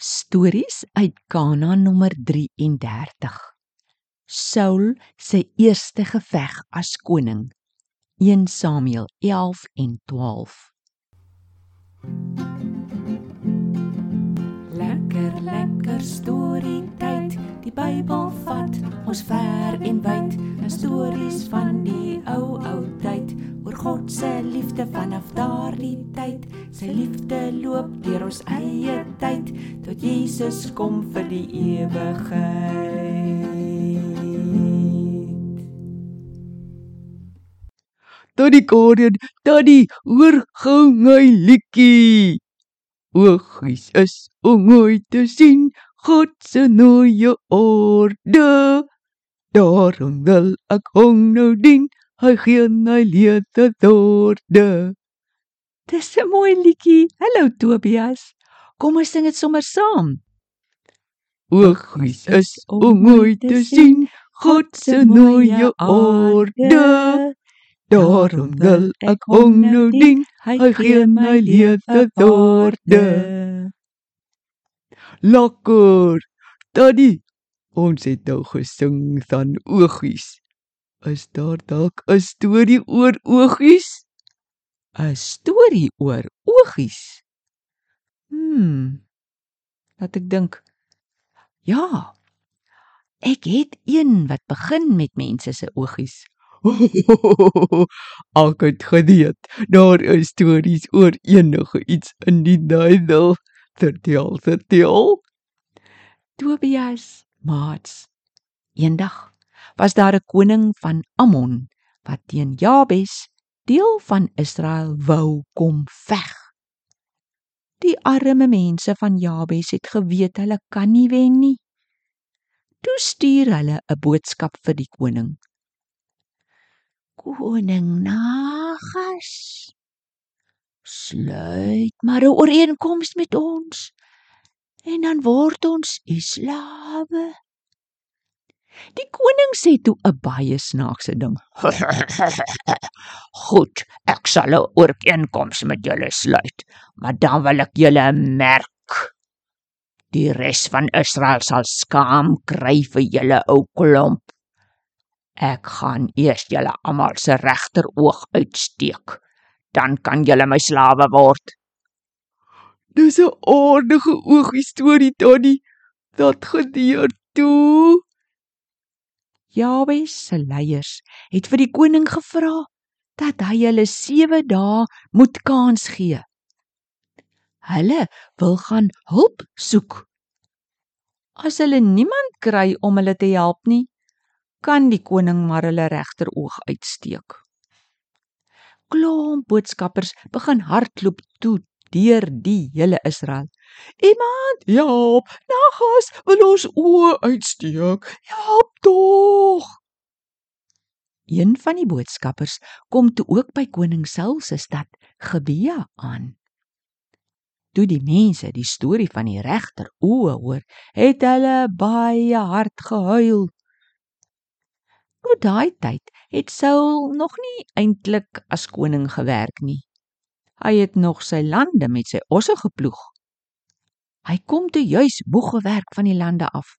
Stories uit Kanaan nommer 33. Saul se eerste geveg as koning. 1 Samuel 11 en 12. Lekker lekker storie tyd. Die Bybel vat ons ver en wyd. Stories van die ou ou tyd oor God se liefde vanaf daardie tyd. Sy liefde loop deur ons eie tyd tot Jesus kom vir die ewigheid. Tannie Karen, tannie, hoor gou my liedjie. Oogies is om mooi te sien, God se nuwe orde. Daarom wil ek hom nou dien, hy gee my lewe dorde. Dis 'n mooi liedjie. Hallo Tobias. Kom ons sing dit sommer saam. Oogies is om mooi te sien, God se nuwe orde. Daarom wil ek hom nou dien, hy gee my lewe dorde. Lekker. Tannie, ons het nou gesing van oogies. Is daar dalk 'n storie oor oogies? 'n Storie oor oogies. Hmm. Laat ek dink. Ja. Ek het een wat begin met mense se oogies. Ek het geweet daar is stories oor enige iets in die Bybel. Vertel, vertel. Tobias, maats. Eendag was daar 'n koning van Ammon wat teen Jabes, deel van Israel, wou kom veg. Die arme mense van Jabes het geweet hulle kan nie wen nie. Toe stuur hulle 'n boodskap vir die koning. Koning Nagas, sluit maar 'n ooreenkoms met ons en dan word ons u slawe. Die koning sê toe 'n baie snaakse ding. Goed, ek sal 'n ooreenkoms met julle sluit, maar dan wil ek julle merk. Die res van Israel sal skaam kry vir julle ou klomp. Ek gaan eers julle almal se regteroog uitsteek. Dan kan julle my slawe word. Dis 'n aardige oogie storie, Tannie. Dat gebeur toe. Jabes se leiers het vir die koning gevra dat hy hulle 7 dae moet kans gee. Hulle wil gaan hulp soek. As hulle niemand kry om hulle te help nie, kan die koning maar hulle regteroog uitsteek. Klomp boodskappers begin hardloop toe deur die hele Israel. Iemand Help, Nagas wil ons oë uitsteek. Help tog. Een van die boodskappers kom toe ook by koning Saul se stad Gebea aan. Toe die mense die storie van die regter oë hoor, het hulle baie hard gehuil. Tot daai tyd het Saul nog nie eintlik as koning gewerk nie. Hy het nog sy lande met sy osse geploeg. Hy kom toe juis moeg gewerk van die lande af.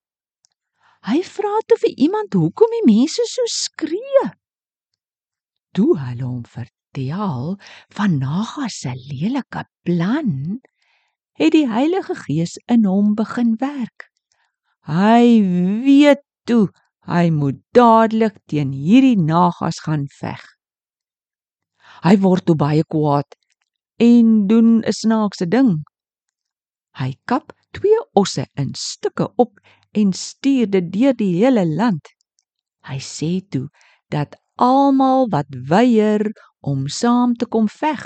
Hy vra toe vir iemand hoekom die mense so skree. Toe hulle hom vertel van Nagas se lelike plan, het die Heilige Gees in hom begin werk. Hy weet toe hy moet dadelik teen hierdie Nagas gaan veg. Hy word toe baie kwaad en doen 'n snaakse ding. Hy kap twee osse in stukke op en stuur dit deur die hele land. Hy sê toe dat almal wat weier om saam te kom veg,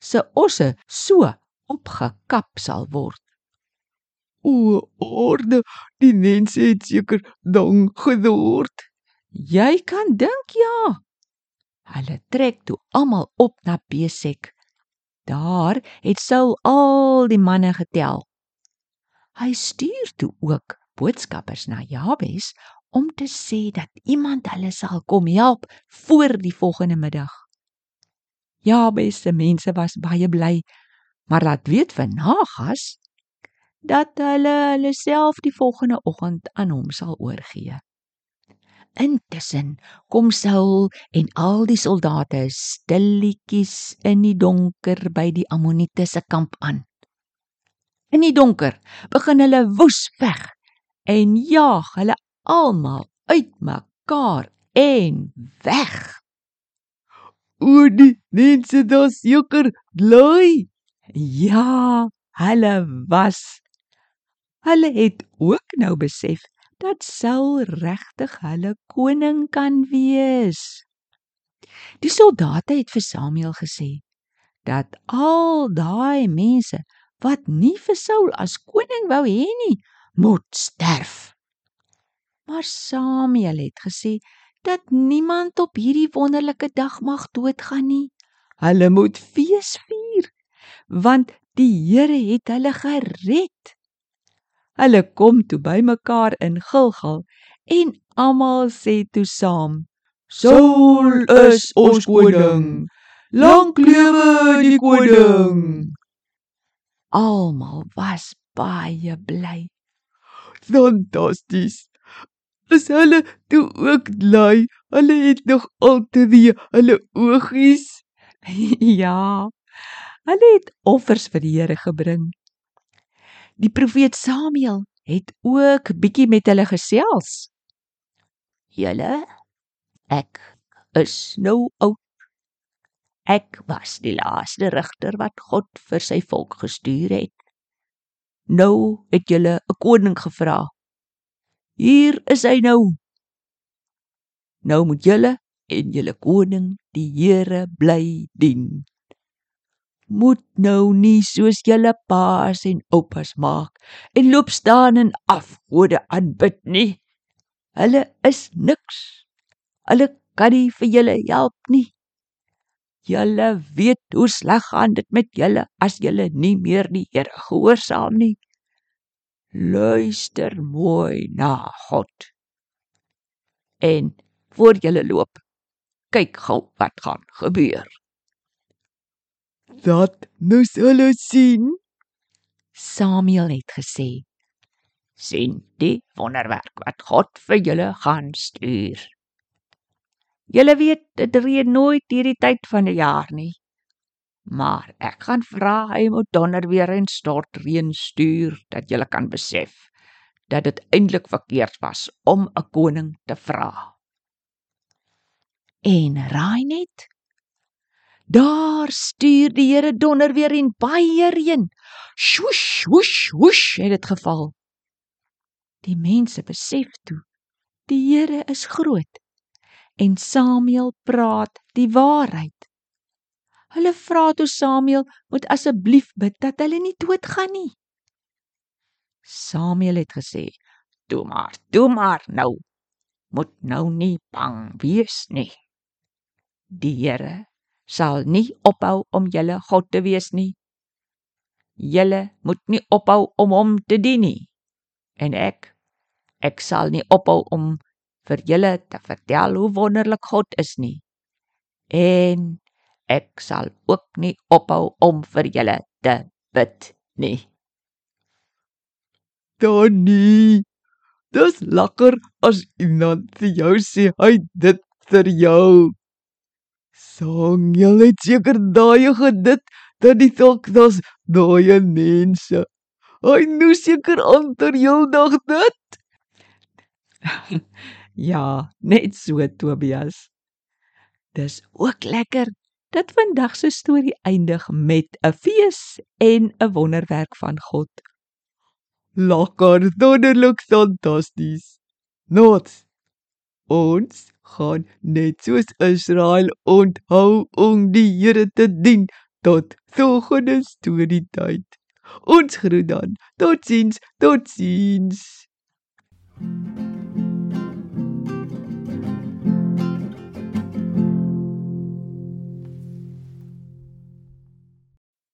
se osse so opgekap sal word. O, orde, die mense het seker dang geword. Jy kan dink ja. Hulle trek toe almal op na Besek. Daar het Saul al die manne getel. Hy stuur toe ook boodskappers na Jabes om te sê dat iemand hulle sal kom help voor die volgende middag. Jabes se mense was baie bly, maar laat weet vir Nagas dat hulle hulle self die volgende oggend aan hom sal oorgee. Intussen kom Saul en al die soldate stilletjies in die donker by die Amoniete se kamp aan. In die donker begin hulle woes veg en jaag hulle almal uitmekaar en weg. O die mense daar seker bly. Ja, hulle was. Hulle het ook nou besef dat Saul regtig hulle koning kan wees. Die soldate het vir Samuel gesê dat al daai mense wat nie vir Saul as koning wou hê nie, moet sterf. Maar Samuel het gesê dat niemand op hierdie wonderlike dag mag doodgaan nie. Hulle moet fees vier want die Here het hulle gered. Hulle kom toe bymekaar in Gilgal en almal sê toe saam: Saul is ons koning. Lank lewe die koning. Almal was baie bly. Fantasties. Is hulle toe ook bly? Hulle het nog altyd hulle oogies. ja. Hulle het offers vir die Here gebring. Die profeet Samuel het ook bietjie met hulle gesels. Julle ek is nou oud. Ek was die laaste regter wat God vir sy volk gestuur het. Nou het julle 'n koning gevra. Hier is hy nou. Nou moet julle en julle koning die Here bly dien moet nou nie soos julle paas en oupas maak en loop staan en afgode aanbid nie. Hulle is niks. Hulle kan nie vir julle help nie. Julle weet hoe sleg gaan dit met julle as julle nie meer die Here gehoorsaam nie. Luister mooi na God. En voor julle loop, kyk gou wat gaan gebeur. Dat moes hulle sien. Samuel het gesê: "Sien die wonderwerk wat God vir julle gaan stuur." Julle weet dit reën nooit hierdie tyd van die jaar nie. Maar ek gaan vra hy moet donder weer en stort reën stuur dat julle kan besef dat dit eintlik verkeerd was om 'n koning te vra. En raai net Daar stuur die Here donder weer en baie reën. Swoosh, swoosh, swoosh het dit geval. Die mense besef toe die Here is groot en Samuel praat die waarheid. Hulle vra toe Samuel moet asseblief bid dat hulle nie doodgaan nie. Samuel het gesê: "Toe maar, toe maar nou. Moet nou nie bang wees nie. Die Here sal nie ophou om julle God te wees nie. Julle moet nie ophou om hom te dien nie. En ek ek sal nie ophou om vir julle te vertel hoe wonderlik God is nie. En ek sal ook nie ophou om vir julle te bid nie. Donnie, dis lekker as iemand vir jou sê hy dit vir jou. Sang het seker daai gedit dat die dalk das daai mense. Hy nou seker onder heeldag dit. ja, net so Tobias. Dis ook lekker dat vandag se storie eindig met 'n fees en 'n wonderwerk van God. Lekker, wonderlik, fantasties. Nots. Ons gaan net soos Israel onthou om die Here te dien tot volgende storie tyd. Ons groet dan. Totsiens, totsiens. thank you